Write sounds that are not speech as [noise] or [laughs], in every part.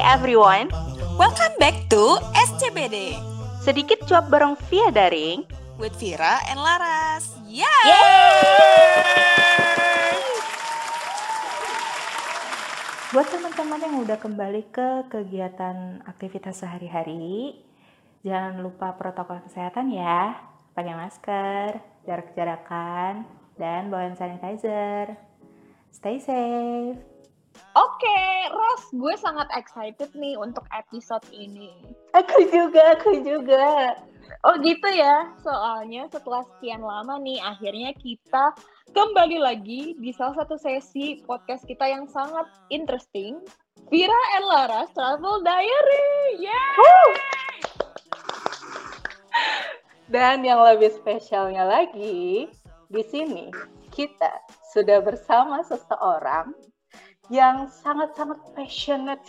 everyone, Welcome back to SCBD sedikit cuap bareng via daring. with Vira and Laras. Yeah! Buat teman-teman yang udah kembali ke kegiatan aktivitas sehari-hari, jangan lupa protokol kesehatan ya. Pakai masker, jarak-jarakan, dan bawa hand sanitizer. Stay safe. Oke, Ros, gue sangat excited nih untuk episode ini. Aku juga, aku juga. Oh gitu ya, soalnya setelah sekian lama nih, akhirnya kita kembali lagi di salah satu sesi podcast kita yang sangat interesting, Vira and Laras Travel Diary. Yeah! Dan yang lebih spesialnya lagi, di sini kita sudah bersama seseorang yang sangat-sangat passionate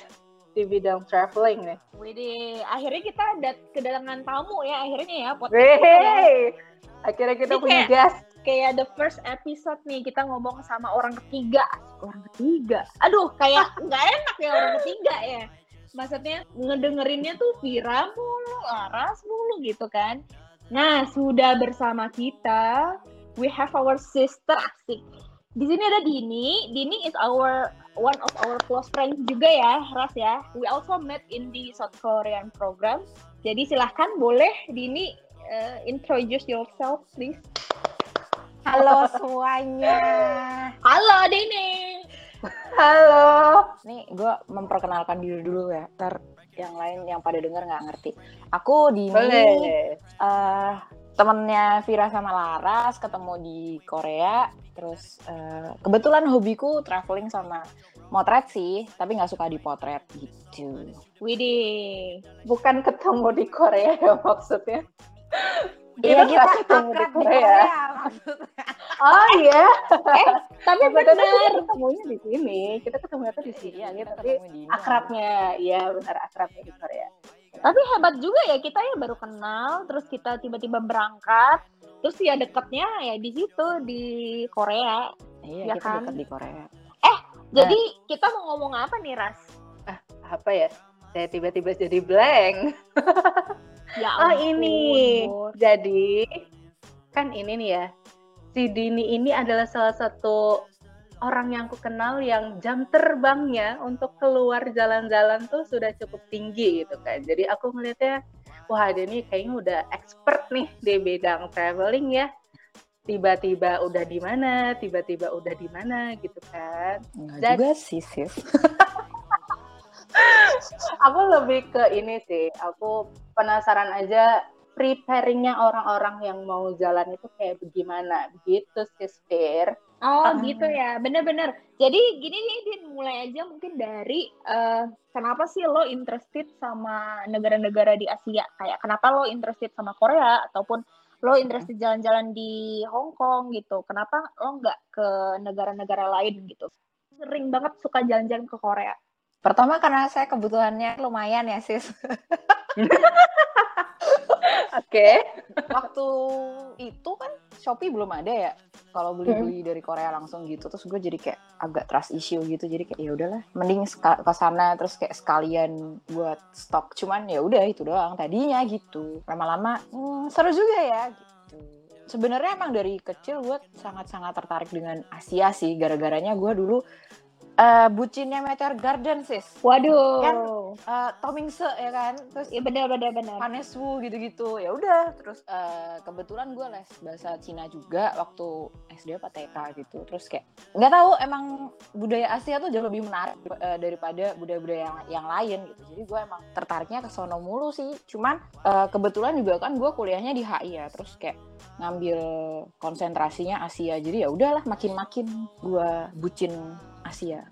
di bidang traveling nih. Widih, akhirnya kita ada kedatangan tamu ya, akhirnya ya podcast kita ya. Akhirnya kita punya kayak- guest. kayak the first episode nih kita ngomong sama orang ketiga orang ketiga aduh kayak [laughs] nggak enak ya orang ketiga ya maksudnya ngedengerinnya tuh Vira mulu Laras mulu gitu kan nah sudah bersama kita we have our sister asik di sini ada Dini Dini is our one of our close friends juga ya Ras ya we also met in the South Korean program jadi silahkan boleh Dini uh, introduce yourself please Halo semuanya. Halo Dini. Halo. Nih gue memperkenalkan diri dulu ya. Ntar yang lain yang pada denger nggak ngerti. Aku Dini. Boleh. eh, temennya Vira sama Laras ketemu di Korea. Terus eh, kebetulan hobiku traveling sama motret sih, tapi nggak suka dipotret gitu. Widih. Bukan ketemu di Korea ya [laughs] maksudnya. Iya Kita kita ketemu di Korea. [laughs] maksudnya. Oh iya. Tapi Maksudnya tuh benar. kita ketemunya di sini. Kita ketemunya tuh di sini. Iya kita tapi ketemu di akrabnya, iya benar akrabnya di Korea. Tapi hebat juga ya kita ya baru kenal, terus kita tiba-tiba berangkat, terus ya deketnya ya di situ di Korea. Iya Ya kita kan? deket di Korea. Jadi kita mau ngomong apa nih Ras? Apa ya? Saya tiba-tiba jadi blank. [laughs] Ya Oh ampun, ini. Bor. Jadi kan ini nih ya. Si Dini ini adalah salah satu orang yang aku kenal yang jam terbangnya untuk keluar jalan-jalan tuh sudah cukup tinggi gitu kan. Jadi aku ngelihatnya wah Dini kayaknya udah expert nih di bidang traveling ya. Tiba-tiba udah di mana, tiba-tiba udah di mana gitu kan. Enggak Dan- juga sih sis. [laughs] Aku lebih ke ini sih, aku penasaran aja preparingnya orang-orang yang mau jalan itu kayak bagaimana gitu sih Fir. Oh Ah. gitu ya, bener-bener. Jadi gini nih, Din, mulai aja mungkin dari eh, kenapa sih lo interested sama negara-negara di Asia? Kayak kenapa lo interested sama Korea ataupun lo interested jalan-jalan di Hong Kong gitu? Kenapa lo nggak ke negara-negara lain gitu? Sering banget suka jalan-jalan ke Korea. Pertama karena saya kebutuhannya lumayan ya sis. [laughs] Oke. Waktu itu kan Shopee belum ada ya. Kalau beli-beli dari Korea langsung gitu, terus gue jadi kayak agak trust issue gitu. Jadi kayak ya udahlah, mending ke sana terus kayak sekalian buat stok. Cuman ya udah itu doang tadinya gitu. Lama-lama hmm, seru juga ya gitu. Sebenarnya emang dari kecil gue sangat-sangat tertarik dengan Asia sih. Gara-garanya gue dulu eh, bucinnya Meteor Garden sis. Waduh. Kan, Eh, Tomingse ya kan. Terus Iya benar-benar benar. Hanes Wu gitu-gitu ya udah terus eh, kebetulan gue les bahasa Cina juga waktu SD apa TK gitu terus kayak nggak tahu emang budaya Asia tuh jauh lebih menarik eh, daripada budaya-budaya yang, yang lain gitu jadi gue emang tertariknya ke sono mulu sih cuman eh, kebetulan juga kan gue kuliahnya di HI ya terus kayak ngambil konsentrasinya Asia jadi ya udahlah makin-makin gue bucin Asia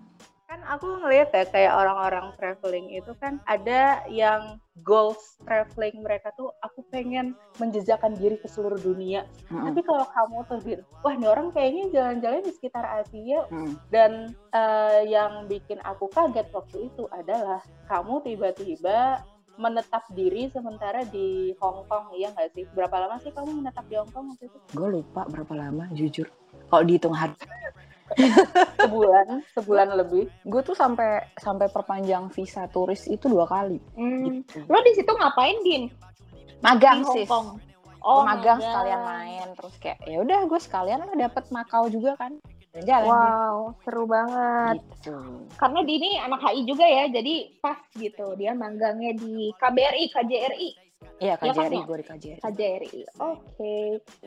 Kan aku ngelihat ya kayak orang-orang traveling itu kan ada yang goals traveling mereka tuh aku pengen menjejakan diri ke seluruh dunia. Mm-mm. Tapi kalau kamu tuh wah ini orang kayaknya jalan-jalan di sekitar Asia Mm. dan eh, yang bikin aku kaget waktu itu adalah kamu tiba-tiba menetap diri sementara di Hong Kong iya nggak sih berapa lama sih kamu menetap di Hong Kong waktu itu gue lupa berapa lama jujur kalau dihitung hari [laughs] sebulan, sebulan lebih. gue tuh sampai sampai perpanjang visa turis itu dua kali Hmm. gitu. Lo di situ ngapain, Din? magang di sih oh, magang sekalian main terus kayak ya udah gue sekalian lah dapet Makau juga kan jalan Wow, seru banget. gitu Karena Dini anak HI juga ya, jadi pas gitu. Dia magangnya di KBRI, KJRI. Iya Ya KJRI Mo? gue di KJRI KJRI. Oke.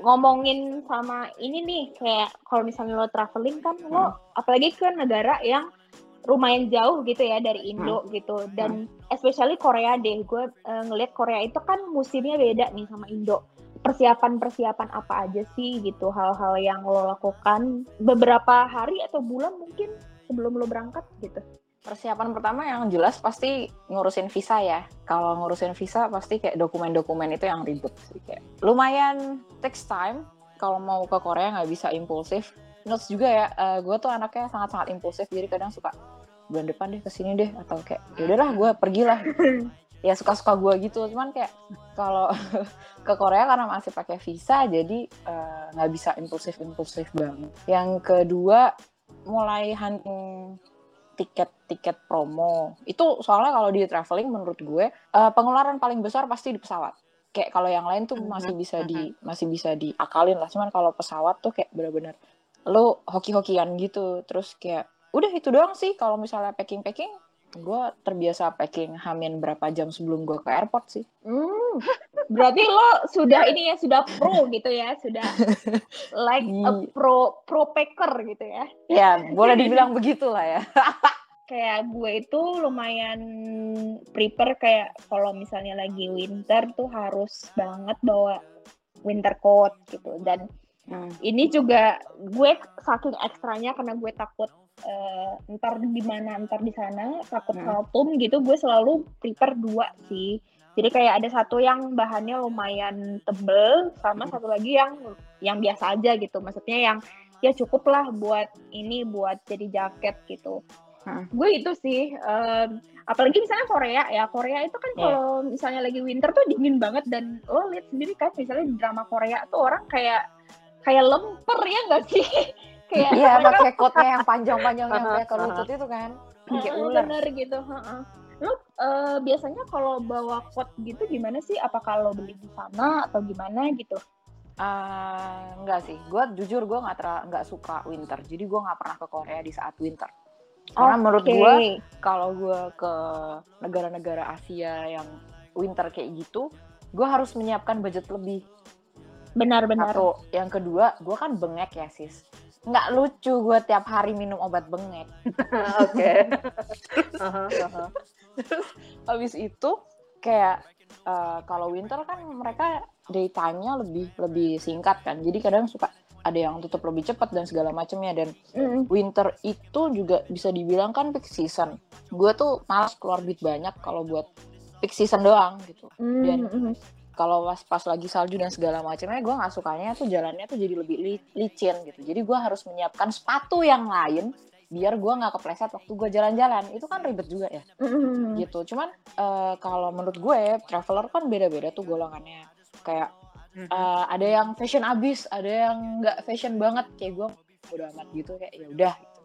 Ngomongin sama ini nih, kayak kalau misalnya lo traveling kan lo apalagi ke negara yang lumayan jauh gitu ya dari Indo gitu. Dan especially Korea deh. Gue eh, ngelihat Korea itu kan musimnya beda nih sama Indo. Persiapan-persiapan apa aja sih gitu hal-hal yang lo lakukan beberapa hari atau bulan mungkin sebelum lo berangkat gitu. Persiapan pertama yang jelas pasti ngurusin visa ya. Kalau ngurusin visa pasti kayak dokumen-dokumen itu yang ribet sih kayak lumayan takes time. Kalau mau ke Korea nggak bisa impulsif. Notes juga ya gue tuh anaknya sangat-sangat impulsif jadi kadang suka bulan depan deh ke sini deh atau kayak ya udahlah gue pergilah. [laughs] Ya suka-suka gue gitu. Cuman kayak kalau [laughs] ke Korea karena masih pakai visa jadi eh, nggak bisa impulsif-impulsif banget. Yang kedua mulai hunting tiket-tiket promo. Itu soalnya kalau di traveling menurut gue eh, pengeluaran paling besar pasti di pesawat. Kayak kalau yang lain tuh masih bisa di masih bisa diakalin lah. Cuman kalau pesawat tuh kayak bener-bener lo hoki-hokian gitu. Terus kayak udah itu doang sih. Kalau misalnya packing-packing gue terbiasa packing hamin berapa jam sebelum gue ke airport sih Hmm, berarti lo sudah ini ya sudah pro gitu ya, sudah [laughs] like a Iya. pro pro packer gitu ya. ya boleh dibilang [laughs] begitu lah ya [laughs] Kayak gue itu lumayan prepare kayak kalau misalnya lagi winter tuh harus banget bawa winter coat gitu dan ini juga gue saking ekstranya karena gue takut eh, ntar di mana ntar di sana takut Hmm. gitu gue selalu prepare dua sih jadi kayak ada satu yang bahannya lumayan tebel sama Hmm. satu lagi yang yang biasa aja gitu maksudnya yang ya cukup lah buat ini buat jadi jaket gitu Hmm. gue itu sih em, apalagi misalnya Korea ya Korea itu kan Iya. kalau misalnya lagi winter tuh dingin banget dan lo lihat sendiri kan misalnya di drama Korea tuh orang kayak kayak lemper ya nggak sih [laughs] kayak iya mereka [laughs] pakai coatnya yang panjang-panjang yang kayak ke lutut itu kan [laughs] kayak ular bener gitu heeh. lo eh, biasanya kalau bawa coat gitu gimana sih apakah lo beli di sana atau gimana gitu Ah, enggak sih, gue jujur gue nggak nggak suka winter, jadi gue nggak pernah ke Korea di saat winter. Karena menurut Oke. gue kalau gue ke negara-negara Asia yang winter kayak gitu, gue harus menyiapkan budget lebih. Benar-benar Satu, yang kedua, gue kan bengek ya sis. Nggak lucu gue tiap hari minum obat bengek. [laughs] Oke. Aha. [laughs] Habis itu kayak eh, kalau winter kan mereka daytime-nya lebih lebih singkat kan, jadi kadang suka ada yang tutup lebih cepat dan segala macamnya dan Mm, winter itu juga bisa dibilang kan peak season. Gue tuh malas keluar duit banyak kalau buat peak season doang gitu. mm, Dan-. Kalau pas pas lagi salju dan segala macamnya, gue nggak sukanya tuh jalannya tuh jadi lebih li- licin gitu. Jadi gue harus menyiapkan sepatu yang lain biar gue nggak kepleset waktu gue jalan-jalan. Itu kan ribet juga ya Mm, gitu. Cuman eh, kalau menurut gue traveler kan beda-beda tuh golongannya. Kayak eh, ada yang fashion abis, ada yang nggak fashion banget kayak gue udah amat gitu kayak ya udah. Gitu.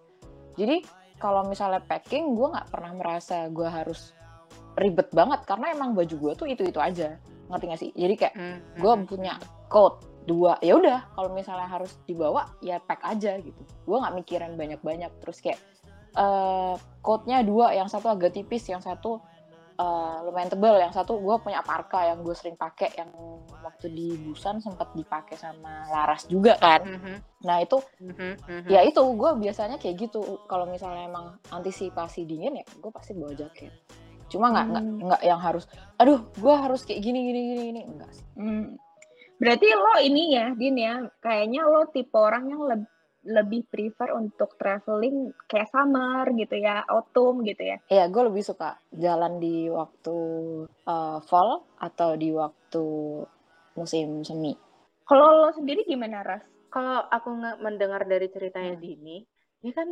Jadi kalau misalnya packing gue nggak pernah merasa gue harus ribet banget karena emang baju gue tuh itu itu aja ngerti gak sih? Jadi kayak gue punya coat dua ya udah kalau misalnya harus dibawa ya pack aja gitu. Gue nggak mikirin banyak banyak terus kayak eh coatnya dua yang satu agak tipis yang satu eh, lumayan tebel yang satu gue punya parka yang gue sering pakai yang waktu di Busan sempat dipakai sama Laras juga kan. Nah itu ya itu gue biasanya kayak gitu. Kalau misalnya emang antisipasi dingin ya gue pasti bawa jaket cuma nggak nggak Hmm. nggak yang harus aduh gue harus kayak gini gini gini gini enggak sih mm. berarti lo ini ya Din ya kayaknya lo tipe orang yang leb- lebih prefer untuk traveling kayak summer gitu ya autumn gitu ya Iya, gue lebih suka jalan di waktu uh, fall atau di waktu musim semi. kalau lo sendiri gimana Ras Kalau aku nggak mendengar dari ceritanya Hmm. Dini, dia kan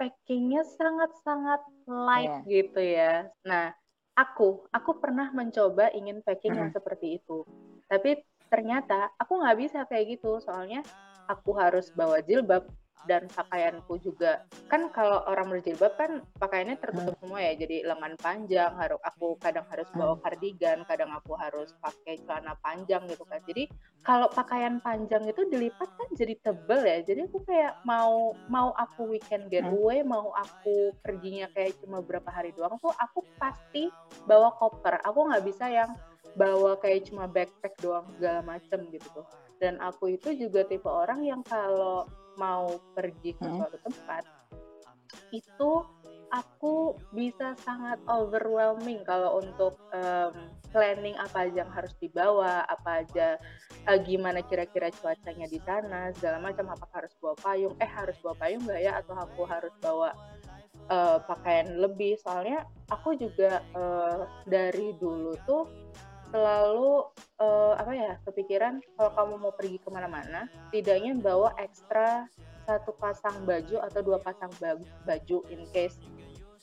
packingnya sangat-sangat light Iya. gitu ya. Nah, aku, aku pernah mencoba ingin packing yang Hmm. seperti itu. Tapi ternyata aku nggak bisa kayak gitu, soalnya aku harus bawa jilbab, dan pakaianku juga. Kan kalau orang berjilbab kan pakaiannya tertutup semua ya jadi lengan panjang harus aku kadang harus bawa kardigan kadang aku harus pakai celana panjang gitu kan. Jadi kalau pakaian panjang itu dilipat kan jadi tebel ya. Jadi aku kayak mau mau aku weekend getaway mau aku perginya kayak cuma berapa hari doang tuh aku pasti bawa koper. Aku nggak bisa yang bawa kayak cuma backpack doang segala macem gitu. Tuh dan aku itu juga tipe orang yang kalau mau pergi ke suatu tempat itu aku bisa sangat overwhelming kalau untuk em, planning apa aja yang harus dibawa apa aja eh, gimana kira-kira cuacanya di sana segala macam. Apakah harus bawa payung? Eh harus bawa payung nggak ya? Atau aku harus bawa eh, pakaian lebih? Soalnya aku juga eh, dari dulu tuh selalu eh, apa ya kepikiran kalau kamu mau pergi ke mana-mana tidaknya bawa ekstra satu pasang baju atau dua pasang ba- baju in case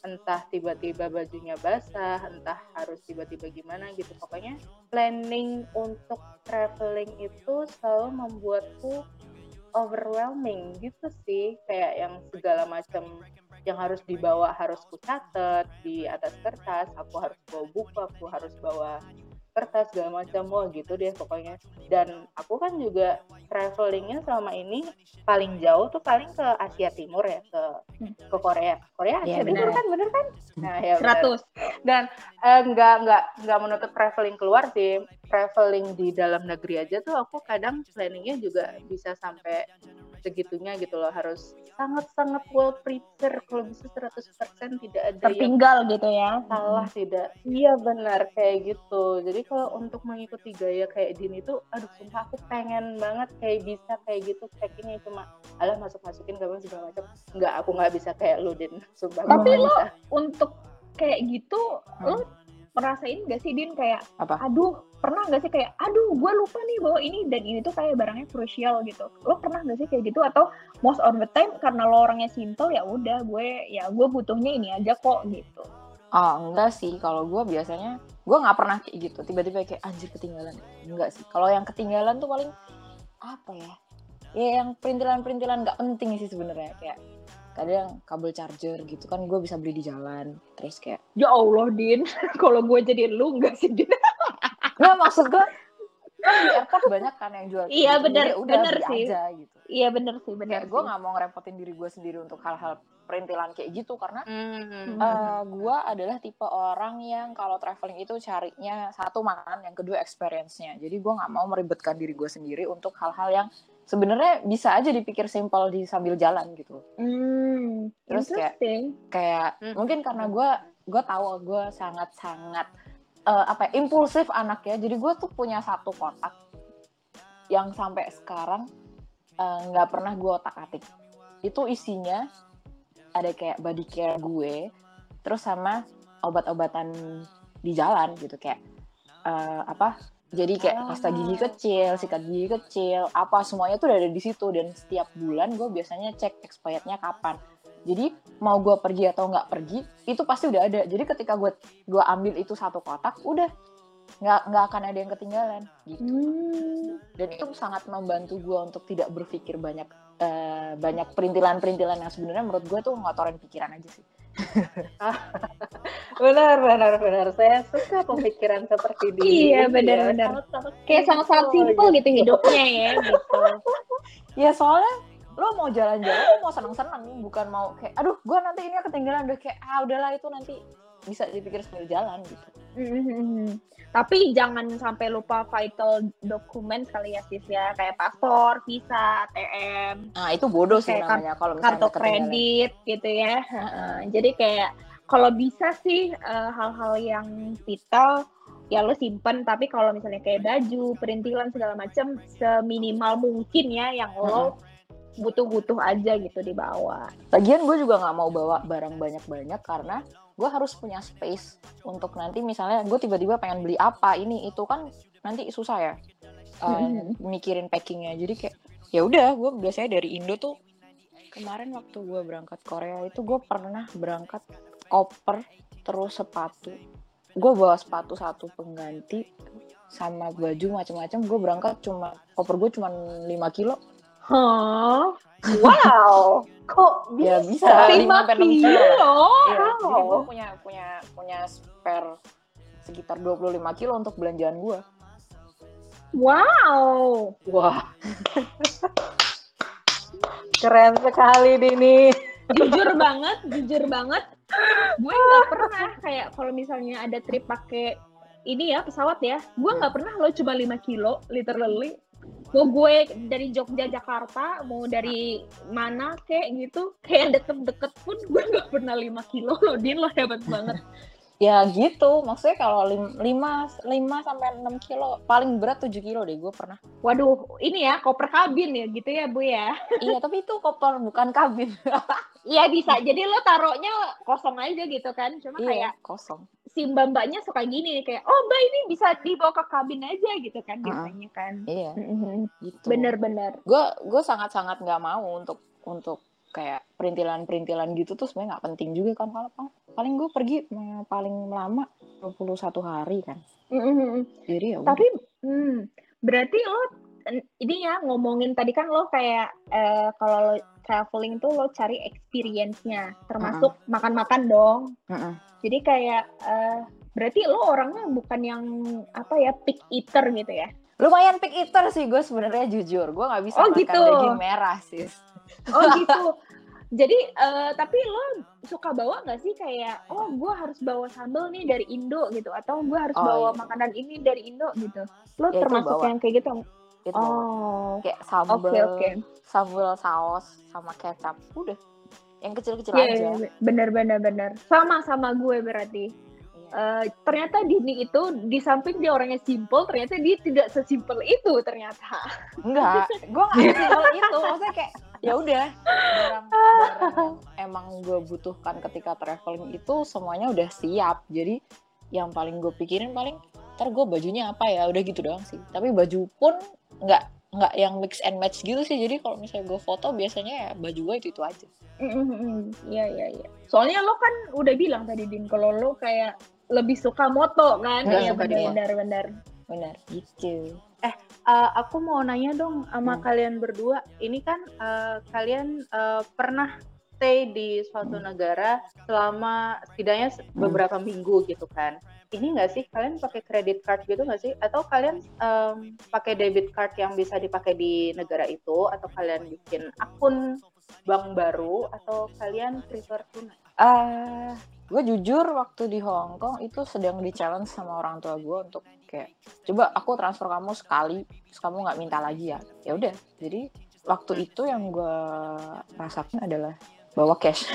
entah tiba-tiba bajunya basah entah harus tiba-tiba gimana gitu. Pokoknya planning untuk traveling itu selalu membuatku overwhelming gitu sih. Kayak yang segala macam yang harus dibawa harus ku catat di atas kertas aku harus bawa buku aku harus bawa kertas segala macam wah gitu deh pokoknya. Dan aku kan juga travelingnya selama ini paling jauh tuh paling ke Asia Timur ya ke ke Korea. Korea Asia Iya, Timur benar. kan bener kan? Nah ya benar. 100 dan eh, nggak nggak nggak menutup traveling keluar sih traveling di dalam negeri aja tuh aku kadang planningnya juga bisa sampai segitunya gitu loh. Harus sangat-sangat well prepared. Kalau bisa 100% tidak ada yang tertinggal gitu ya. salah tidak. Iya benar. Kayak gitu. Jadi kalau untuk mengikuti gaya kayak Din itu aduh sumpah aku pengen banget kayak bisa kayak gitu packingnya cuma alah masuk masukin kamu segala macam. Nggak aku nggak bisa kayak lu Din sumpah Tapi lo- bisa. untuk kayak gitu Hmm. lo merasain gak sih Din kayak Apa? aduh pernah gak sih kayak aduh gue lupa nih bawa ini dan ini tuh kayak barangnya krusial gitu lo pernah gak sih kayak gitu atau most of the time karena lo orangnya simple ya udah gue ya gue butuhnya ini aja kok gitu Oh enggak sih, kalau gue biasanya gue nggak pernah kayak gitu. Tiba-tiba kayak anjir ketinggalan. Enggak sih. Kalau yang ketinggalan tuh paling apa ya? Ya yang perintilan-perintilan nggak penting sih sebenarnya kayak kadang kabel charger gitu kan gue bisa beli di jalan terus kayak ya Allah Din [laughs] kalau gue jadi lu gak sih Din nggak maksud gue kan di airport banyak kan yang jual Iya, gitu. bener, Jadi udah bener sih. aja gitu iya bener sih bener kayak gue nggak mau ngerepotin diri gue sendiri untuk hal-hal perintilan kayak gitu karena Hmm. Eh, gua adalah tipe orang yang kalau traveling itu carinya satu makanan, yang kedua experience-nya. Jadi gua nggak mau meribetkan diri gue sendiri untuk hal-hal yang sebenarnya bisa aja dipikir simpel di sambil jalan gitu. Hmm, Terus kayak-. Kayak Hmm. mungkin karena gua gua tahu gue sangat-sangat eh, apa ya, impulsif anaknya. Jadi gue tuh punya satu kotak yang sampai sekarang eh, nggak pernah gue otak-atik. Itu isinya ada kayak body care gue, terus sama obat-obatan di jalan gitu kayak eh, apa? Jadi kayak pasta gigi kecil, sikat gigi kecil, apa semuanya tuh udah ada di situ dan setiap bulan gue biasanya cek expirednya kapan. Jadi mau gue pergi atau nggak pergi itu pasti udah ada. Jadi ketika gue gua ambil itu satu kotak, udah nggak nggak akan ada yang ketinggalan gitu. Hmm, Dan itu sangat membantu gue untuk tidak berpikir banyak eh, banyak perintilan-perintilan yang sebenarnya menurut gue tuh ngotorin pikiran aja sih. [laughs] benar benar benar. Saya suka pemikiran seperti ini Iya, benar, benar. kayak sangat-sangat simpel gitu hidupnya ya gitu. [laughs] Ya soalnya lo mau jalan-jalan, lo mau seneng-seneng, bukan mau kayak, aduh, gue nanti ini ketinggalan. Udah kayak, ah udahlah itu nanti bisa dipikir sambil jalan gitu. Mhm. Tapi jangan sampai lupa vital dokumen kali ya sis ya kayak paspor, visa, ATM, Nah itu bodoh sih Kayak namanya kalau misalnya kartu kredit gitu ya. Heeh. Jadi kayak kalau bisa sih eh, hal-hal yang vital ya lo simpen tapi kalau misalnya kayak baju, perintilan segala macam seminimal mungkin ya yang lo butuh-butuh aja gitu dibawa. Lagian gue juga nggak mau bawa barang banyak-banyak karena gue harus punya space untuk nanti misalnya gue tiba-tiba pengen beli apa ini itu kan nanti susah ya uh, mikirin packingnya. Jadi kayak ya udah gue biasanya dari Indo tuh kemarin waktu gue berangkat Korea itu gue pernah berangkat koper terus sepatu. Gue bawa sepatu satu pengganti sama baju macam-macam gue berangkat cuma koper gue cuma 5 kilo Hah? Wow. Kok Ya bisa? bisa, 5 5 sampai 6 kilo? Iya, jadi Wow. gue punya punya punya spare sekitar 25 kilo untuk belanjaan gue. Wow. Wah. [laughs] Keren sekali Dini. jujur banget, jujur banget. Gue nggak pernah kayak kalau misalnya ada trip pakai ini ya pesawat ya, gue nggak pernah lo cuma 5 kilo, literally. Mau gue dari Jogja Jakarta, mau dari mana kayak gitu, kayak deket-deket pun gue nggak pernah 5 kilo lo, Din lo hebat banget. Ya gitu, maksudnya kalau 5 5 sampai 6 kilo, paling berat 7 kilo deh gue pernah. Waduh, ini ya koper kabin ya gitu ya Bu ya. iya, tapi itu koper bukan kabin. [laughs] Iya bisa, jadi lo taruhnya kosong aja gitu kan, cuma kayak iya, kosong. si mbak-mbaknya suka gini kayak, oh mbak ini bisa dibawa ke kabin aja gitu kan biasanya kan. Iya, [laughs] gitu. Bener-bener. Gue gue sangat-sangat nggak mau untuk untuk kayak perintilan-perintilan gitu tuh sebenarnya nggak penting juga kan kalau pa- paling gue pergi paling lama 21 hari kan. Mhm. Jadi ya. Tapi, hmm, berarti lo ini ya ngomongin tadi kan lo kayak eh, kalau lo traveling tuh lo cari experience-nya, termasuk makan-makan dong. Mm-mm. Jadi kayak eh, berarti lo orangnya bukan yang apa ya pick eater gitu ya? lumayan pick eater sih gue sebenarnya jujur gue nggak bisa Oh, makan gitu. daging merah sis Oh gitu. Jadi eh, tapi lo suka bawa nggak sih kayak oh gue harus bawa sambal nih dari Indo gitu atau gue harus Oh, bawa iya. makanan ini dari Indo gitu. Lo Ya, itu termasuk bawa. yang kayak gitu? gitu Oh. kayak sambal Oke oke. sambal saus sama kecap udah yang kecil-kecil Iya, aja iya, iya. bener bener bener. Sama sama gue berarti. Eh, ternyata Dini itu di samping dia orangnya simple, ternyata dia tidak sesimpel itu ternyata. enggak gue nggak [laughs] sesimpel itu maksudnya kayak ya udah barang emang gue butuhkan ketika traveling itu semuanya udah siap jadi yang paling gue pikirin paling ntar gue bajunya apa ya udah gitu doang sih tapi baju pun nggak nggak yang mix and match gitu sih jadi kalau misalnya gue foto biasanya ya baju gue itu itu aja. Iya iya iya. Soalnya lo kan udah bilang tadi Din kalau lo kayak lebih suka moto kan? Moto. benar benar. benar gitu Eh, aku mau nanya dong sama Hmm. kalian berdua. Ini kan eh, kalian eh, pernah stay di suatu Hmm. negara selama setidaknya se- beberapa minggu gitu kan. Ini nggak sih kalian pakai credit card gitu nggak sih? Atau kalian em, pakai debit card yang bisa dipakai di negara itu? Atau kalian bikin akun bank baru? Atau kalian prefer tunai? Ah, gue jujur waktu di Hong Kong itu sedang di challenge sama orang tua gue untuk kayak coba aku transfer kamu sekali, terus kamu nggak minta lagi ya. Ya udah, jadi waktu itu yang gue rasakan adalah bawa cash. [laughs]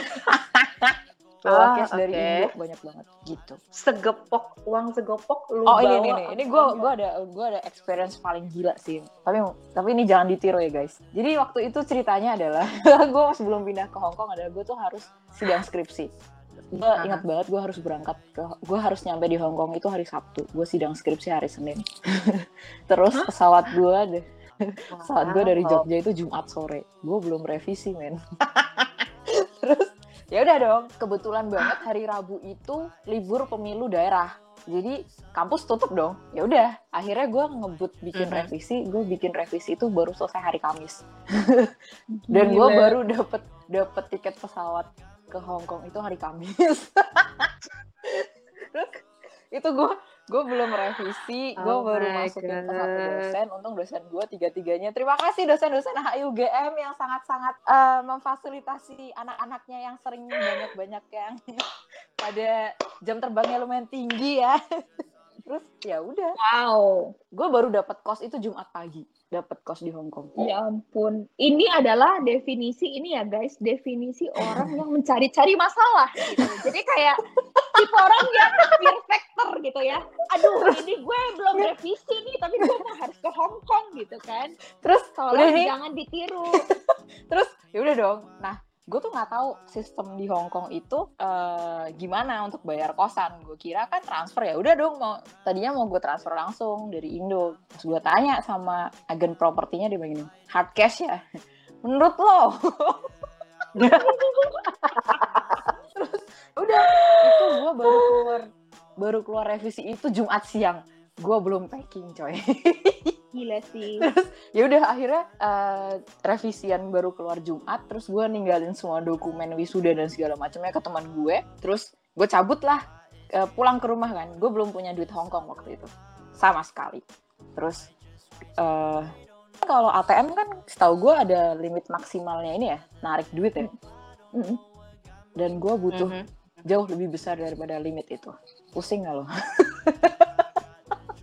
bawa Ah, cash dari oke. Indo banyak banget gitu. Segepok uang segepok lu Oh ini ini ini, ini gue gue ada gue ada experience paling gila sih. Tapi tapi ini jangan ditiru ya guys. Jadi waktu itu ceritanya adalah [laughs] gue sebelum pindah ke Hong Kong adalah gue tuh harus sidang skripsi. Gue ingat banget gue harus berangkat ke gue harus nyampe di Hong Kong itu hari Sabtu. Gue sidang skripsi hari Senin. [laughs] Terus pesawat gue deh pesawat gue dari. Jogja itu Jumat sore. Gue belum revisi men. [laughs] Terus ya udah dong. Kebetulan banget hari Rabu itu libur pemilu daerah. Jadi kampus tutup dong. Ya udah. Akhirnya gue ngebut bikin Mhm. revisi. Gue bikin revisi itu baru selesai hari Kamis. [laughs] Dan gue baru dapet dapet tiket pesawat ke Hong Kong itu hari Kamis. [laughs] Terus itu gue gue belum revisi, gue Oh baru masukin ke satu God. dosen. Untung dosen gue tiga tiganya. Terima kasih dosen-dosen HIUGM yang sangat sangat eh, memfasilitasi anak-anaknya yang sering banyak banyak yang [laughs] pada jam terbangnya lumayan tinggi ya. [laughs] Terus ya udah, Wow. gue baru dapat kos itu Jumat pagi, dapat kos di Hong Kong. Ya ampun. Ini adalah definisi ini ya guys, definisi orang yang mencari-cari masalah gitu. Jadi kayak tipe orang yang fear factor gitu ya. Aduh, ini gue belum revisi nih, tapi gue mau harus ke Hong Kong gitu kan. Terus Tolong nih, jangan ditiru. [laughs] terus ya udah dong nah gue tuh nggak tahu sistem di Hong Kong itu eh, gimana untuk bayar kosan. Gue kira kan transfer ya udah dong mau tadinya mau gue transfer langsung dari Indo. Terus gue tanya sama agen propertinya dia bilang gini hard cash ya? [laughs] Menurut lo. [laughs] Terus udah itu gue baru keluar baru keluar revisi itu Jumat siang. Gue belum packing coy [laughs] Gila sih. [laughs] ya udah akhirnya eh, revisian baru keluar Jumat terus gue ninggalin semua dokumen wisuda dan segala macamnya ke teman gue terus gue cabut lah eh, pulang ke rumah kan gue belum punya duit Hongkong waktu itu sama sekali terus eh kalau ATM kan setahu gue ada limit maksimalnya ini ya narik duit ya Mm-mm. dan gue butuh Mhm. jauh lebih besar daripada limit itu pusing gak lo? [laughs]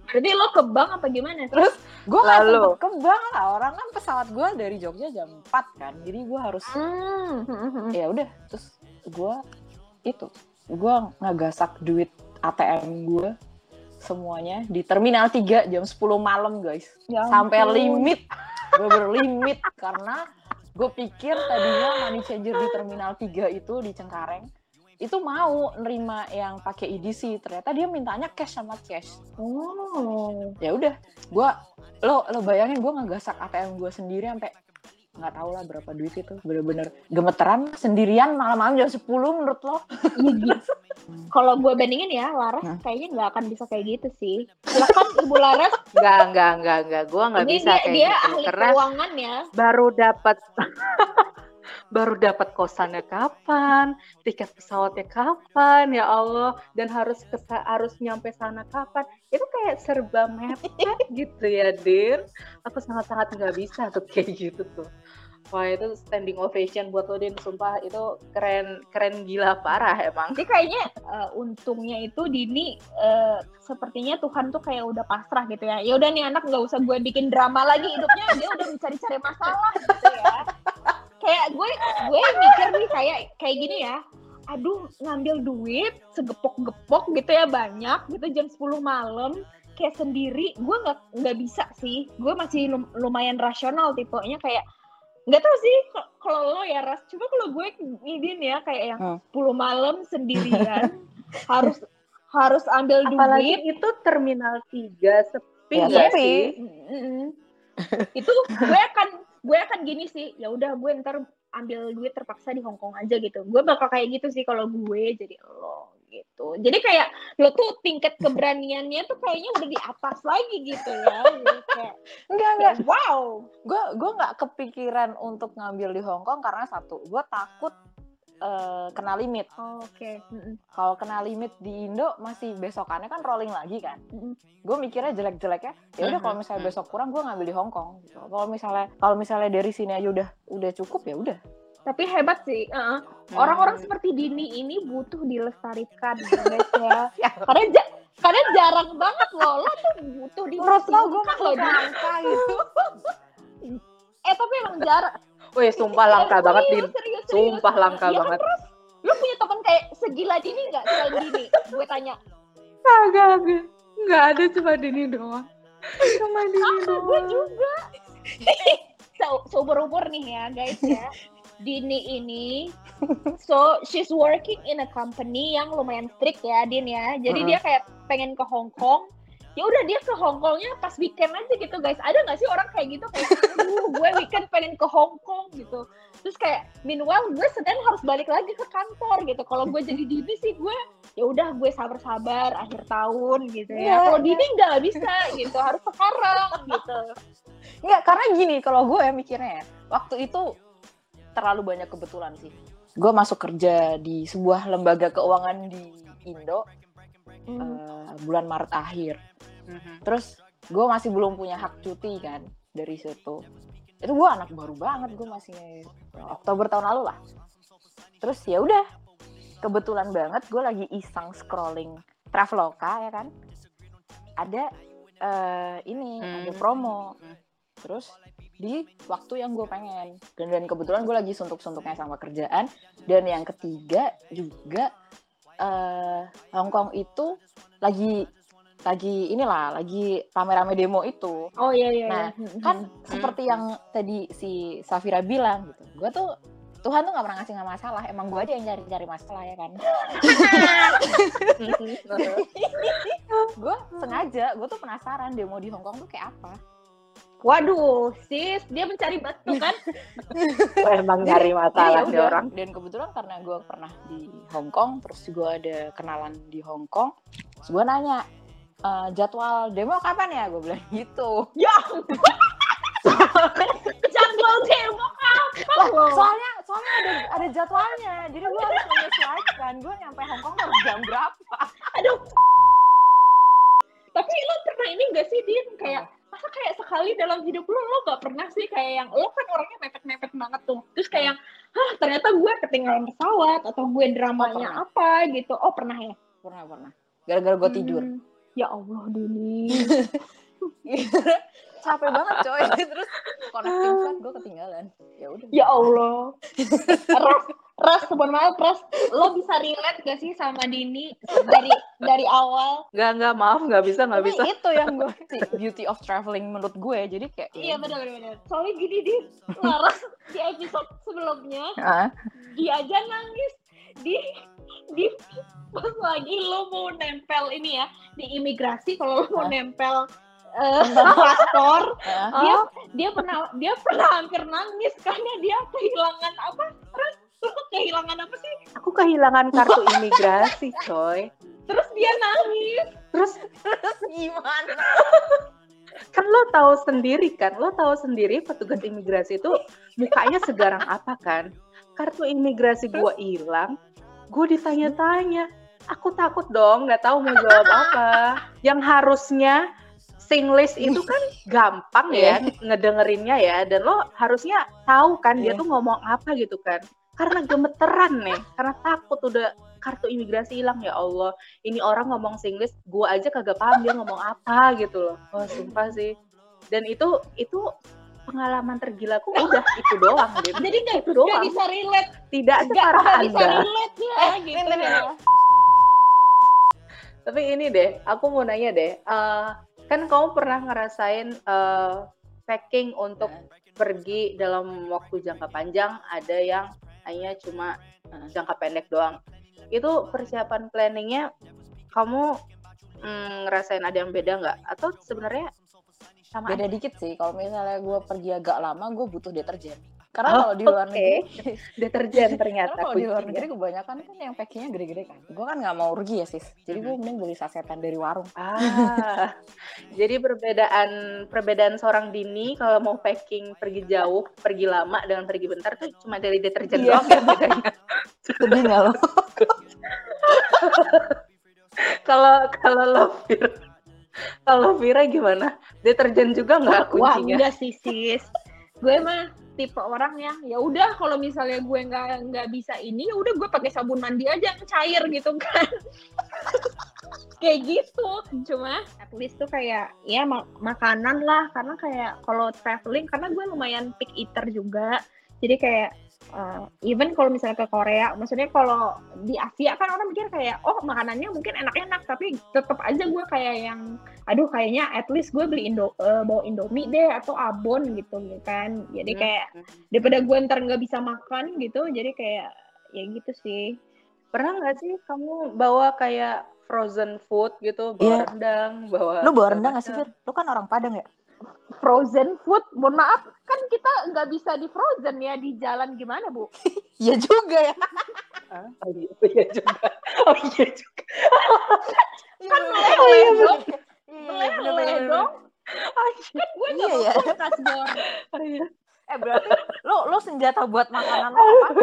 Berarti lo ke bank apa gimana? Terus gue gak Lalu? sempet ke bank lah. Orang kan pesawat gue dari Jogja jam 4 kan. Jadi gue harus Hmm. ya udah terus gue itu gue ngagasak duit ATM gue semuanya di terminal 3 jam 10 malam guys. Ya sampai limit. Gue berlimit [laughs] karena gue pikir tadinya money changer di terminal 3 itu di Cengkareng itu mau nerima yang pakai EDC ternyata dia mintanya cash sama cash Oh. ya udah gue lo lo bayangin gue ngagasak ATM gue sendiri sampai nggak tahu lah berapa duit itu bener-bener gemeteran sendirian malam-malam jam 10 menurut lo Iya gitu. [laughs] Kalau gue bandingin ya, Laras Nah. kayaknya nggak akan bisa kayak gitu sih. Silakan Ibu Laras, Enggak, enggak, enggak, enggak. Gua nggak ini bisa dia, kayak dia gitu. ahli Karena keuangan ya. baru dapat [laughs] baru dapat kosannya kapan, tiket pesawatnya kapan, ya Allah, dan harus ke harus nyampe sana kapan. Itu kayak serba mepet [laughs] gitu ya, Dir. Aku sangat-sangat nggak bisa tuh kayak gitu tuh. Wah itu standing ovation buat lo Din, sumpah itu keren keren gila parah emang. Jadi kayaknya eh, untungnya itu Dini eh, sepertinya Tuhan tuh kayak udah pasrah gitu ya. Ya udah nih anak nggak usah gue bikin drama lagi hidupnya, dia udah mencari-cari masalah gitu ya. Kayak gue gue mikir nih kayak kayak gini ya. Aduh ngambil duit segepok-gepok gitu ya banyak gitu jam 10 malam kayak sendiri gue nggak nggak bisa sih gue masih lum- lumayan rasional tipenya kayak nggak tahu sih kalau lo ya ras cuma kalau gue ngidin ya kayak yang Hmm. 10 malam sendirian [laughs] harus harus ambil Apalagi duit itu terminal 3 sepi Ya, sepi. sih? Mm-mm. itu gue akan gue akan gini sih ya udah gue ntar ambil duit terpaksa di Hongkong aja gitu. Gue bakal kayak gitu sih kalau gue jadi lo gitu. Jadi kayak lo tuh tingkat keberaniannya tuh kayaknya udah di atas lagi gitu ya. Kayak, enggak enggak. Wow. Gue gue nggak kepikiran untuk ngambil di Hong Kong karena satu gue takut eh, kena limit Oh, oke Mm-mm. kalau kena limit di Indo masih besokannya kan rolling lagi kan Mm-mm. gue mikirnya jelek-jeleknya ya udah kalau misalnya besok kurang gue ngambil di Hong Kong gitu. kalau misalnya kalau misalnya dari sini aja udah udah cukup ya udah tapi hebat sih. Hmm. orang-orang seperti Dini ini butuh dilestarikan ya guys ya [laughs] Ya. karena ja- karena jarang banget loh lo tuh butuh menurut lo gue Din. angka gitu [laughs] eh tapi emang jarang Wih, sumpah langka Serius, banget, Din. serius, serius. Sumpah langka Iya banget. terus lu punya teman kayak segila Dini nggak selain Dini gue tanya Kagak, ada. Nggak ada cuma Dini doang. Cuma Dini ah gue doang. juga [laughs] so, seumur umur nih ya guys ya Dini ini so she's working in a company yang lumayan strict ya Din ya jadi Mm-mm. dia kayak pengen ke Hong Kong ya udah dia ke Hong Kongnya pas weekend aja gitu guys. Ada nggak sih orang kayak gitu? Kayak aduh gue weekend pengen ke Hong Kong gitu. Terus kayak meanwhile gue Senin harus balik lagi ke kantor gitu. Kalau gue jadi Dini sih gue ya udah gue sabar-sabar akhir tahun gitu Iya, ya kalau iya. Dini nggak bisa gitu. Harus sekarang gitu. Enggak, karena gini kalau gue ya mikirnya ya, waktu itu terlalu banyak kebetulan sih. Gue masuk kerja di sebuah lembaga keuangan di Indo eh, bulan Maret akhir. Mhm. Terus gue masih belum punya hak cuti kan dari situ. Itu gue anak baru banget, gue masih Oktober tahun lalu lah. Terus ya udah, kebetulan banget gue lagi iseng scrolling Traveloka ya kan. Ada eh, ini, ada Hmm. promo. Terus di waktu yang gue pengen dan, dan kebetulan gue lagi suntuk-suntuknya sama kerjaan dan yang ketiga juga eh Hong Kong itu lagi lagi inilah lagi rame-rame demo itu Oh iya iya. Nah, iya. kan seperti yang tadi si Safira bilang gitu gue tuh Tuhan tuh nggak pernah ngasih nggak masalah emang gue aja yang cari-cari masalah ya kan [laughs] gue sengaja gue tuh penasaran demo di Hong Kong tuh kayak apa Waduh, sis, dia mencari batu kan? [laughs] Emang nyari masalah ya orang. Dan kebetulan karena gue pernah di Hong Kong, terus gue ada kenalan di Hong Kong, terus gue nanya, "Eh, jadwal demo kapan ya gue bilang gitu [laughs] Ya Jadwal demo apa Lah, soalnya soalnya ada ada jadwalnya jadi gue harus menyesuaikan gue nyampe Hongkong harus jam berapa Aduh. Tapi lo pernah ini gak sih, Din? Kayak, masa kayak sekali dalam hidup lo, lo gak pernah sih kayak yang, lo kan orangnya mepet-mepet banget tuh. Terus kayak yang, hah ternyata gue ketinggalan pesawat, atau gue dramanya pernah. apa gitu. Oh pernah ya? pernah pernah gara-gara gue tidur Hmm. Ya Allah, Dini. [laughs] capek banget coy [laughs] terus connecting flight gue ketinggalan ya udah ya Allah. [laughs] Ras, Ras, mohon maaf, Ras. Lo bisa relate gak sih sama Dini dari dari awal? Nggak, nggak, maaf, nggak bisa, Tapi bisa. itu yang gue sih beauty of traveling menurut gue jadi kayak Iya benar benar. Soalnya gini Din, Laras di episode sebelumnya dia aja nangis di di pas lagi lo mau nempel ini ya di imigrasi kalau lo mau nempel eh, paspor ah. dia dia pernah dia pernah hampir nangis karena dia kehilangan apa? Terus lo kehilangan apa sih? Aku kehilangan kartu imigrasi, coy. terus dia nangis. Terus gimana? Kan lo tahu sendiri kan, lo tahu sendiri petugas imigrasi itu mukanya segarang apa kan? Kartu imigrasi gua hilang, gue ditanya-tanya. Aku takut dong, nggak tahu mau jawab apa. [laughs] Yang harusnya Singlish itu kan [laughs] gampang ya ngedengerinnya ya, dan lo harusnya tahu kan dia Iya. tuh ngomong apa gitu kan. Karena gemeteran nih, karena takut udah kartu imigrasi hilang ya Allah. Ini orang ngomong Singlish, gua aja kagak paham dia ngomong apa gitu loh. Oh sumpah sih. Dan itu itu pengalaman tergilaku udah itu doang gitu. jadi nggak itu doang. bisa relate Tidak separah bisa relate ya eh gitu ini ya. Tapi ini deh, aku mau nanya deh. eh, kan kamu pernah ngerasain eh, packing untuk pergi dalam waktu jangka panjang, ada yang hanya cuma eh, jangka pendek doang. Itu persiapan planningnya kamu mm, ngerasain ada yang beda nggak? Atau sebenarnya sama beda dikit sih kalau misalnya gue pergi agak lama gue butuh deterjen. Karena Oh, kalau di luar oke. negeri [laughs] deterjen ternyata kalau di luar negeri kebanyakan kan yang packingnya gede-gede kan. Gue kan nggak mau rugi ya sis. Jadi gue mending beli sasetan dari warung. Ah, jadi perbedaan perbedaan seorang Dini kalau mau packing pergi jauh, pergi lama dengan pergi bentar tuh cuma dari deterjen Iya. doang ya bedanya. sedih nggak lo? [laughs] Kalau kalau lo kalau Vira gimana? Deterjen juga nggak Wah kuncinya? enggak sih sis. Gue mah tipe orang yang ya udah kalau misalnya gue nggak nggak bisa ini ya udah gue pakai sabun mandi aja yang cair gitu kan. [laughs] kayak gitu. Cuma at least tuh kayak ya ma- makanan lah karena kayak kalau traveling karena gue lumayan pick eater juga. Jadi kayak uh, even kalau misalnya ke Korea, maksudnya kalau di Asia kan orang mikir kayak oh makanannya mungkin enak-enak tapi tetap aja gue kayak yang aduh kayaknya at least gue beli indo eh, bawa indomie deh atau abon gitu kan jadi Hmm. kayak daripada gue ntar nggak bisa makan gitu jadi kayak ya gitu sih Pernah nggak sih kamu bawa kayak frozen food gitu, bawa Iya. rendang, bawa lo bawa rendang nggak sih. Fir? lo kan orang Padang ya frozen food. Mohon maaf kan kita nggak bisa di frozen ya di jalan gimana bu? [laughs] Iya juga ya. Ah, Oh iya, iya juga. Oh iya juga. [laughs] kan meleleh Oh, iya, dong. Iya, meleleh dong. Kan gue nggak Iya, ya. kulkas bor. [laughs] Oh iya. eh berarti lo lo senjata buat makanan lo apa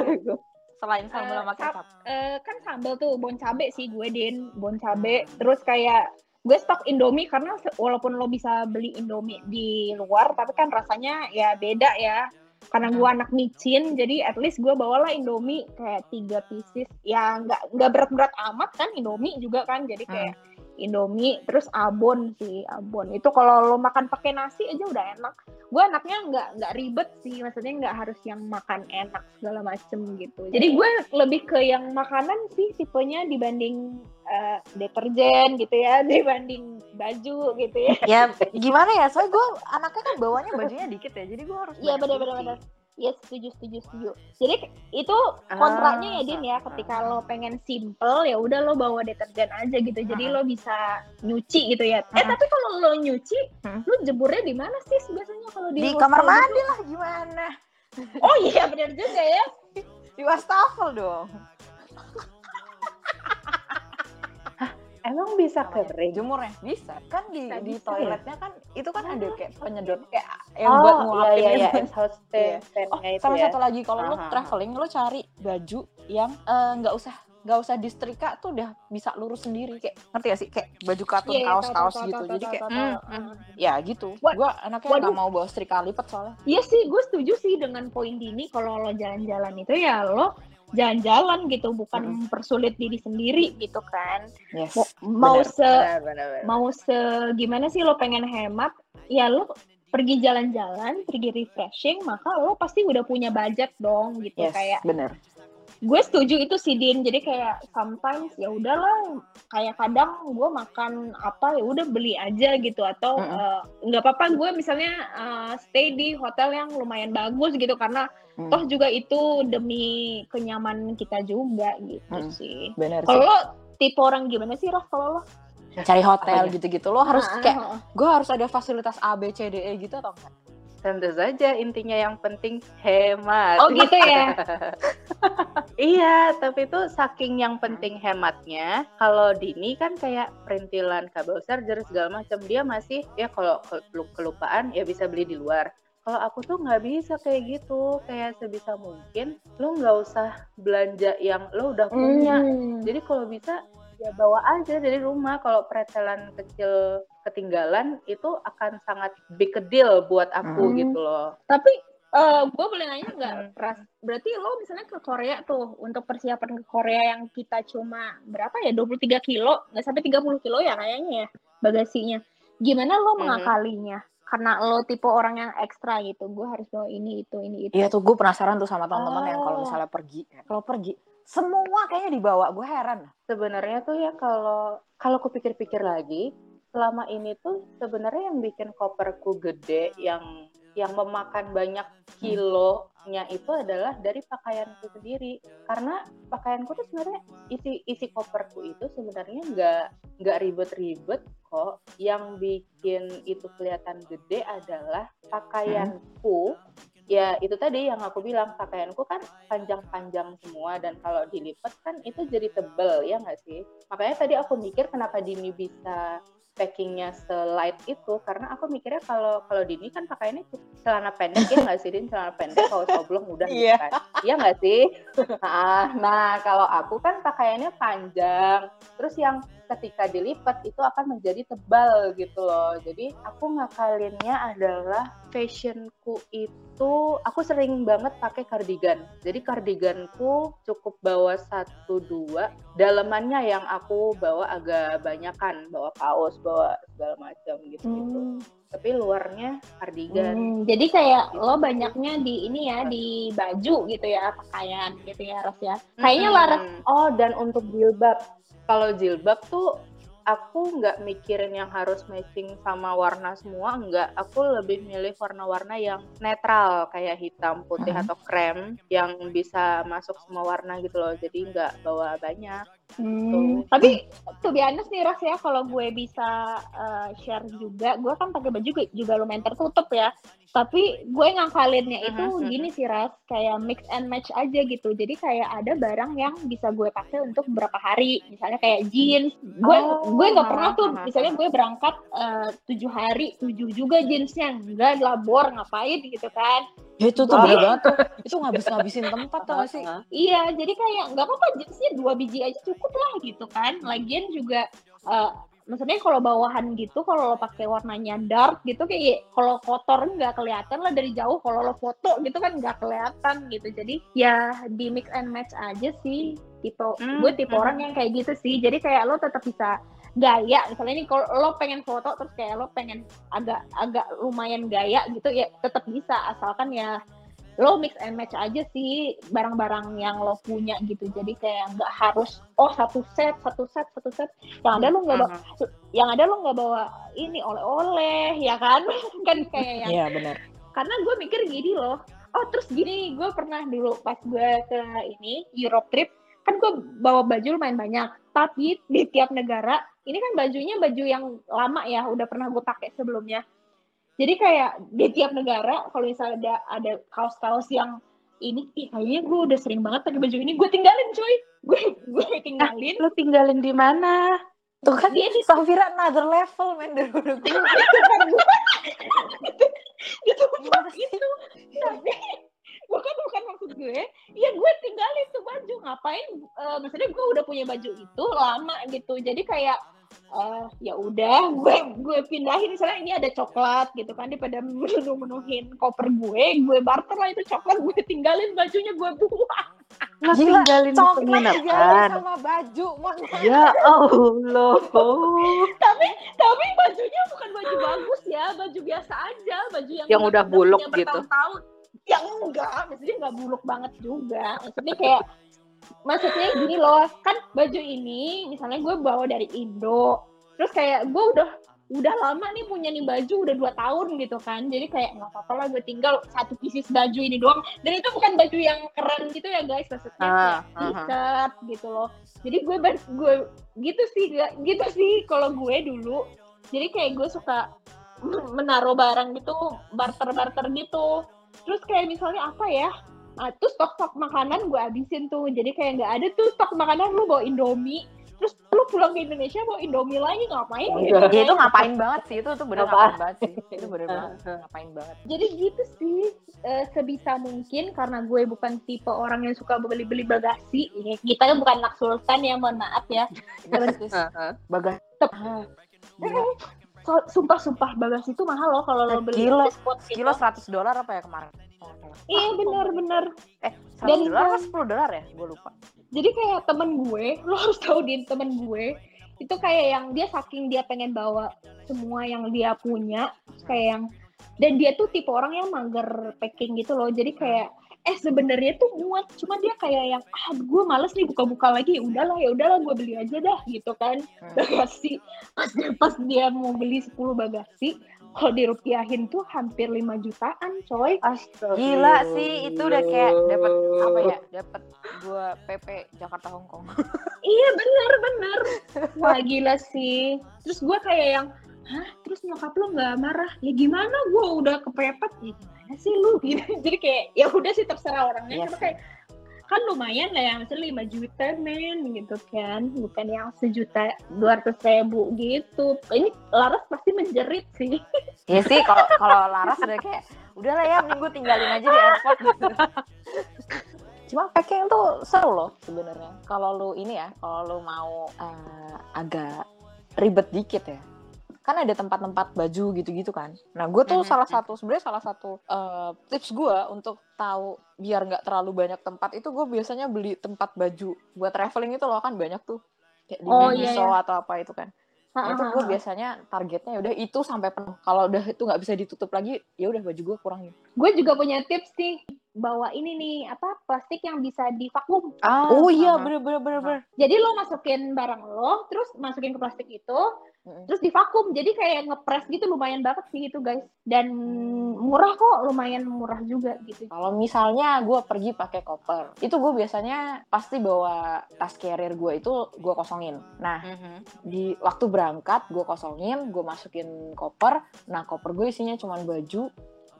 selain sambal Eh, sama kecap. Eh, kan sambal tuh bon cabe sih gue din. Bon cabe. Terus kayak gue stok indomie karena walaupun lo bisa beli indomie di luar tapi kan rasanya ya beda ya. Karena gue anak micin jadi at least gue bawalah indomie kayak tiga pieces. Ya nggak nggak berat-berat amat kan indomie juga kan jadi kayak indomie terus abon sih abon. Itu kalau lo makan pakai nasi aja udah enak. Gue anaknya nggak nggak ribet sih maksudnya nggak harus yang makan enak segala macem gitu. Jadi gue lebih ke yang makanan sih tipenya dibanding eh, deterjen gitu ya [laughs] dibanding baju gitu ya. Ya gimana ya? Soalnya gue anaknya kan bawanya bajunya dikit ya jadi gue harus iya benar-benar Iya setuju setuju setuju. Jadi itu kontranya ya Din ya, Ah. ketika lo pengen simple ya udah lo bawa deterjen aja gitu. Jadi Ah. lo bisa nyuci gitu ya. Eh Ah. tapi kalau lo nyuci, Hmm. lo jeburnya di mana sih biasanya kalau di di kamar gitu? mandi lah gimana Oh iya benar juga ya. [laughs] di wastafel dong [laughs] Emang bisa namanya? kering? Jemurnya bisa. Kan di Bisa, di bisa toiletnya kan itu kan ada kayak penyedot kayak yang oh, buat iya nguapin iya iya, itu. exhaust [laughs] Iya. fan Oh, itu sama ya. satu lagi kalau lo Aha. traveling lo cari baju yang eh, nggak usah nggak usah disetrika tuh udah bisa lurus sendiri kayak ngerti gak sih kayak baju katun Iya, iya, kaos kaos tahu, gitu jadi kayak Hmm, tahu. hmm. ya gitu gue anaknya nggak mau bawa setrika lipat soalnya Iya sih, gue setuju sih dengan poin Dini kalau lo jalan-jalan itu ya lo jalan-jalan gitu, bukan mempersulit diri sendiri gitu kan. yes Mau, mau benar. se Benar, benar, benar. mau se gimana sih lo pengen hemat, ya lo pergi jalan-jalan, pergi refreshing, maka lo pasti udah punya budget dong gitu yes kayak bener gue setuju itu sih Din. Jadi kayak sometimes ya udahlah kayak kadang gue makan apa ya udah beli aja gitu. Atau eh, nggak apa-apa gue misalnya eh, stay di hotel yang lumayan bagus gitu. Karena Mm. toh juga itu demi kenyamanan kita juga gitu Mm. sih. Kalau lo tipe orang gimana sih Raf kalau lo? Cari hotel gitu-gitu. Lo harus Ah, kayak ah, ah. gue harus ada fasilitas A B C D E gitu atau enggak Tentu saja intinya yang penting hemat. oh gitu ya [laughs] Iya, tapi itu saking yang penting hematnya, kalau Dini kan kayak perintilan kabel charger segala macam, dia masih ya kalau ke- kelupaan ya bisa beli di luar. Kalau aku tuh nggak bisa kayak gitu, kayak sebisa mungkin lo nggak usah belanja yang lo udah punya. Hmm. Jadi kalau bisa ya bawa aja dari rumah. Kalau pretelan kecil ketinggalan itu akan sangat big a deal buat aku Hmm. gitu loh. Tapi eh gue boleh nanya nggak, Hmm. Ras? Berarti lo misalnya ke Korea tuh, untuk persiapan ke Korea yang kita cuma berapa ya, 23 kilo, nggak sampai 30 kilo ya kayaknya ya bagasinya. Gimana lo Mhm. mengakalinya? Karena lo tipe orang yang ekstra gitu, gue harus bawa ini, itu, ini, itu. Iya tuh gue penasaran tuh sama teman-teman yang kalau Oh. misalnya pergi kalau pergi semua kayaknya dibawa gue heran sebenarnya tuh ya kalau kalau kupikir-pikir lagi selama ini tuh sebenarnya yang bikin koperku gede yang yang memakan banyak kilonya itu adalah dari pakaianku sendiri. Karena pakaianku tuh sebenarnya isi isi koperku itu sebenarnya nggak nggak ribet-ribet kok. Yang bikin itu kelihatan gede adalah pakaianku. Ya itu tadi yang aku bilang pakaianku kan panjang-panjang semua dan kalau dilipat kan itu jadi tebel ya nggak sih? Makanya tadi aku mikir kenapa Dini bisa packingnya selight itu karena aku mikirnya kalau kalau Dini kan pakaiannya cukup celana pendek ya nggak sih Din? Celana pendek kaos oblong udah gitu Iya. kan. Iya nggak sih? Nah, [laughs] nah kalau aku kan pakaiannya panjang terus yang ketika dilipat itu akan menjadi tebal gitu loh jadi aku ngakalinnya adalah fashionku itu aku sering banget pakai kardigan jadi kardiganku cukup bawa satu dua dalemannya yang aku bawa agak banyakan bawa kaos bawa segala macam gitu gitu Hmm. tapi luarnya kardigan Hmm, jadi kayak lo banyaknya di ini ya di baju gitu ya pakaian gitu ya Ras ya. Kayaknya Mm-mm. Laras Oh, dan untuk jilbab. Kalau jilbab tuh aku nggak mikirin yang harus matching sama warna semua, enggak. Aku lebih milih warna-warna yang netral kayak hitam, putih Mhm. atau krem yang bisa masuk semua warna gitu loh. Jadi nggak bawa banyak. Hmm, tapi tuh honest nih Ras ya kalau gue bisa uh, share juga, gue kan pakai baju juga, juga lumayan tertutup ya. Tapi gue ngakalinnya itu gini sih Ras, kayak mix and match aja gitu. Jadi kayak ada barang yang bisa gue pakai untuk beberapa hari, misalnya kayak jeans. Gue Oh, gue nggak pernah tuh, misalnya gue berangkat uh, tujuh hari, tujuh juga jeansnya, enggak labor ngapain gitu kan. ya itu tuh bener banget. Tuh itu ngabis-ngabisin tempat tau gak sih? Iya, jadi kayak nggak apa-apa jeansnya dua biji aja cukup lah gitu kan. Lagian juga, eh, maksudnya kalau bawahan gitu, kalau lo pakai warnanya dark gitu, kayak kalau kotor nggak kelihatan lah dari jauh. Kalau lo foto gitu kan nggak kelihatan gitu. Jadi ya di mix and match aja sih. Tipe, Hmm, gue tipe hmm. orang yang kayak gitu sih. Jadi kayak lo tetap bisa gaya misalnya nih kalau lo pengen foto terus kayak lo pengen agak agak lumayan gaya gitu ya tetap bisa asalkan ya lo mix and match aja sih barang-barang yang lo punya gitu. Jadi kayak nggak harus oh satu set satu set satu set. Yang ada lo nggak bawa yang ada lo nggak bawa ini oleh-oleh ya kan? [laughs] Kan kayak yang iya bener karena gue mikir gini loh. Oh terus gini gue pernah dulu pas gue ke ini Europe trip kan gue bawa baju lumayan banyak. Tapi di tiap negara ini kan bajunya baju yang lama ya udah pernah gue pakai sebelumnya jadi kayak di tiap negara kalau misalnya ada ada kaos-kaos yang ini ih, kayaknya gue udah sering banget pakai baju ini gue tinggalin cuy. Gue gue tinggalin. Lo tinggalin di mana? Tuh kan dia di Safira another level men daripada gue. itu itu tapi bukan bukan maksud gue. Ya gue tinggalin tuh baju. Ngapain eh, maksudnya gue udah punya baju itu lama gitu. Jadi kayak eh, ya udah gue gue pindahin misalnya ini ada coklat gitu kan daripada menuh menuhin koper gue gue barter lah itu coklat gue tinggalin bajunya gue buang Nggak Gila, tinggalin penginapan. sama baju. Mohon maaf. Ya Allah. [laughs] tapi tapi bajunya bukan baju bagus ya baju biasa aja baju yang Yang udah buluk gitu. yang enggak maksudnya nggak buluk banget juga maksudnya kayak maksudnya gini loh kan baju ini misalnya gue bawa dari Indo terus kayak gue udah udah lama nih punya nih baju udah dua tahun gitu kan jadi kayak nggak apa-apa lah gue tinggal satu pieces baju ini doang. Dan itu bukan baju yang keren gitu ya guys maksudnya ah, ah. t-shirt gitu loh. Jadi gue gue gitu sih gak- gitu sih kalau gue dulu. Jadi kayak gue suka [laughs] menaruh barang gitu barter barter gitu. Terus kayak misalnya apa ya Nah, terus stok-stok makanan gue habisin tuh. Jadi kayak nggak ada tuh stok makanan lu bawa Indomie. Terus lu pulang ke Indonesia bawa Indomie lagi ngapain? gitu Ya itu ngapain banget sih itu tuh bener Apa? ngapain banget sih. Itu bener banget Ah, ngapain banget. Jadi gitu sih eh, sebisa mungkin karena gue bukan tipe orang yang suka beli-beli bagasi. Kita kan bukan anak sultan ya, mohon maaf ya. Terus ah, ah. bagas. Ah, So- itu mahal loh kalau lo beli Kilo- spot gitu. Kilo 100 dolar apa ya kemarin? Iya benar-benar. Eh, 100 Dan- dolar apa 10 dolar ya? Gue lupa. jadi kayak temen gue lo harus tahu din temen gue itu kayak yang dia saking dia pengen bawa semua yang dia punya kayak yang dan dia tuh tipe orang yang mager packing gitu loh jadi kayak eh sebenarnya tuh muat cuma dia kayak yang ah gue males nih buka-buka lagi udahlah ya udahlah gue beli aja dah gitu kan Hmm. bagasi pas [laughs] dia pas dia mau beli 10 bagasi kalau dirupiahin tuh hampir 5 jutaan coy Gila sih, itu udah kayak dapat apa ya? Dapat gua PP Jakarta Hong Kong. Iya bener bener. Wah gila sih. Terus gue kayak yang, hah? Terus nyokap lu nggak marah? Ya gimana? Gue udah kepepet. Ya gimana sih lu? [laughs] Gitu. Jadi kayak ya udah sih terserah orangnya. Cuma sih. kayak kan lumayan lah ya, misalnya 5 juta men gitu kan, bukan yang sejuta dua ratus ribu gitu. Ini Laras pasti menjerit sih. [laughs] Iya sih, kalau kalau Laras udah kayak udahlah ya, mending gue tinggalin aja di airport gitu. [laughs] Cuma packing tuh seru loh sebenarnya. Kalau lu ini ya, kalau lu mau eh, agak ribet dikit ya. Kan ada tempat-tempat baju gitu-gitu kan. Nah, gue tuh Mhm. salah satu sebenarnya salah satu eh, tips gue untuk tahu biar nggak terlalu banyak tempat itu gue biasanya beli tempat baju buat traveling itu loh kan banyak tuh. Kayak di Oh, iya, Miniso atau apa itu kan. Nah, itu gue Ha-ha-ha. biasanya targetnya udah itu sampai penuh. Kalau udah itu nggak bisa ditutup lagi, ya udah baju gue kurangin. Gue juga punya tips nih, bawa ini nih apa plastik yang bisa divakum. Ah, oh iya, ah. bener bener bener bener. Jadi lo masukin barang lo, terus masukin ke plastik itu, Mm-mm. terus divakum. Jadi kayak ngepres gitu lumayan banget sih itu guys. Dan murah kok, lumayan murah juga gitu. Kalau misalnya gue pergi pakai koper, itu gue biasanya pasti bawa tas carrier gue itu gue kosongin. Nah, Mhm. di waktu berangkat gue kosongin, gue masukin koper. Nah, koper gue isinya cuma baju,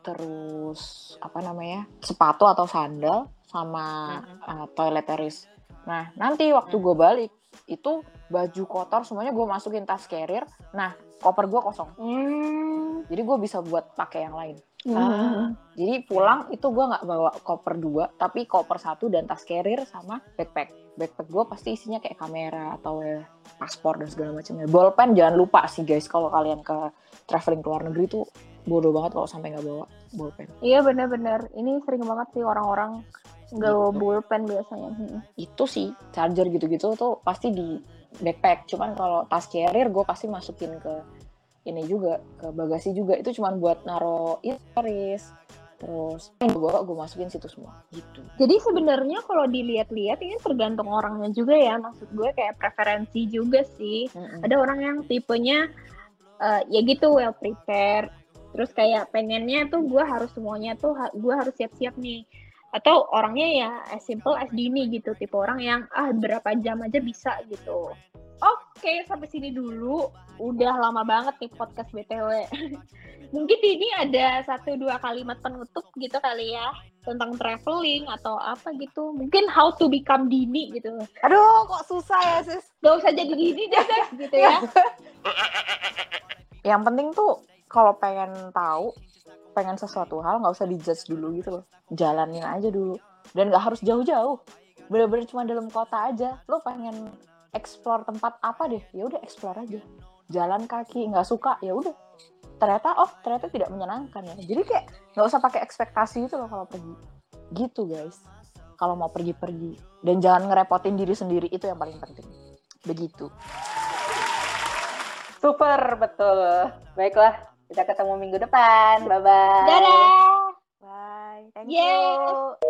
terus apa namanya sepatu atau sandal sama uh, toiletries. Nah, nanti waktu gue balik itu baju kotor semuanya gue masukin tas carrier. Nah, koper gue kosong. Hmm. Jadi gue bisa buat pakai yang lain. Ah. Jadi pulang itu gue nggak bawa koper dua, tapi koper satu dan tas carrier sama backpack. Backpack gue pasti isinya kayak kamera atau ya, paspor dan segala macamnya. Bolpen jangan lupa sih guys kalau kalian ke traveling ke luar negeri tuh bodoh banget kalau sampai nggak bawa bolpen. Iya benar-benar. Ini sering banget sih orang-orang nggak bawa Gitu. pulpen biasanya. Hmm. Itu sih charger gitu-gitu tuh pasti di backpack. Cuman kalau tas carrier gue pasti masukin ke ini juga ke bagasi juga. Itu cuman buat naro iris terus yang gue bawa gue masukin situ semua gitu. Jadi sebenarnya kalau dilihat-lihat ini tergantung orangnya juga ya. Maksud gue kayak preferensi juga sih. Mm-mm. ada orang yang tipenya eh, ya gitu well prepared terus kayak pengennya tuh gue harus semuanya tuh gue harus siap-siap nih atau orangnya ya as simple as Dini gitu tipe orang yang ah berapa jam aja bisa gitu oke kayak sampai sini dulu. Udah lama banget nih podcast BTW. [laughs] Mungkin ini ada satu dua kalimat penutup gitu kali ya tentang traveling atau apa gitu. Mungkin how to become Dini gitu. Aduh, kok susah ya, sis? Gak usah jadi Dini deh, gitu ya. [laughs] Yang penting tuh kalau pengen tahu, pengen sesuatu hal nggak usah dijudge dulu gitu loh. Jalanin aja dulu. Dan nggak harus jauh-jauh. Bener-bener cuma dalam kota aja. Lo pengen explore tempat apa deh? Ya udah explore aja. Jalan kaki nggak suka ya udah. Ternyata oh ternyata tidak menyenangkan ya. Jadi kayak nggak usah pakai ekspektasi gitu loh kalau pergi. Gitu guys. Kalau mau pergi-pergi dan jangan ngerepotin diri sendiri itu yang paling penting. Begitu. Super, betul. Baiklah, kita ketemu minggu depan. Bye-bye. Dadah. Bye. Thank Yes. you.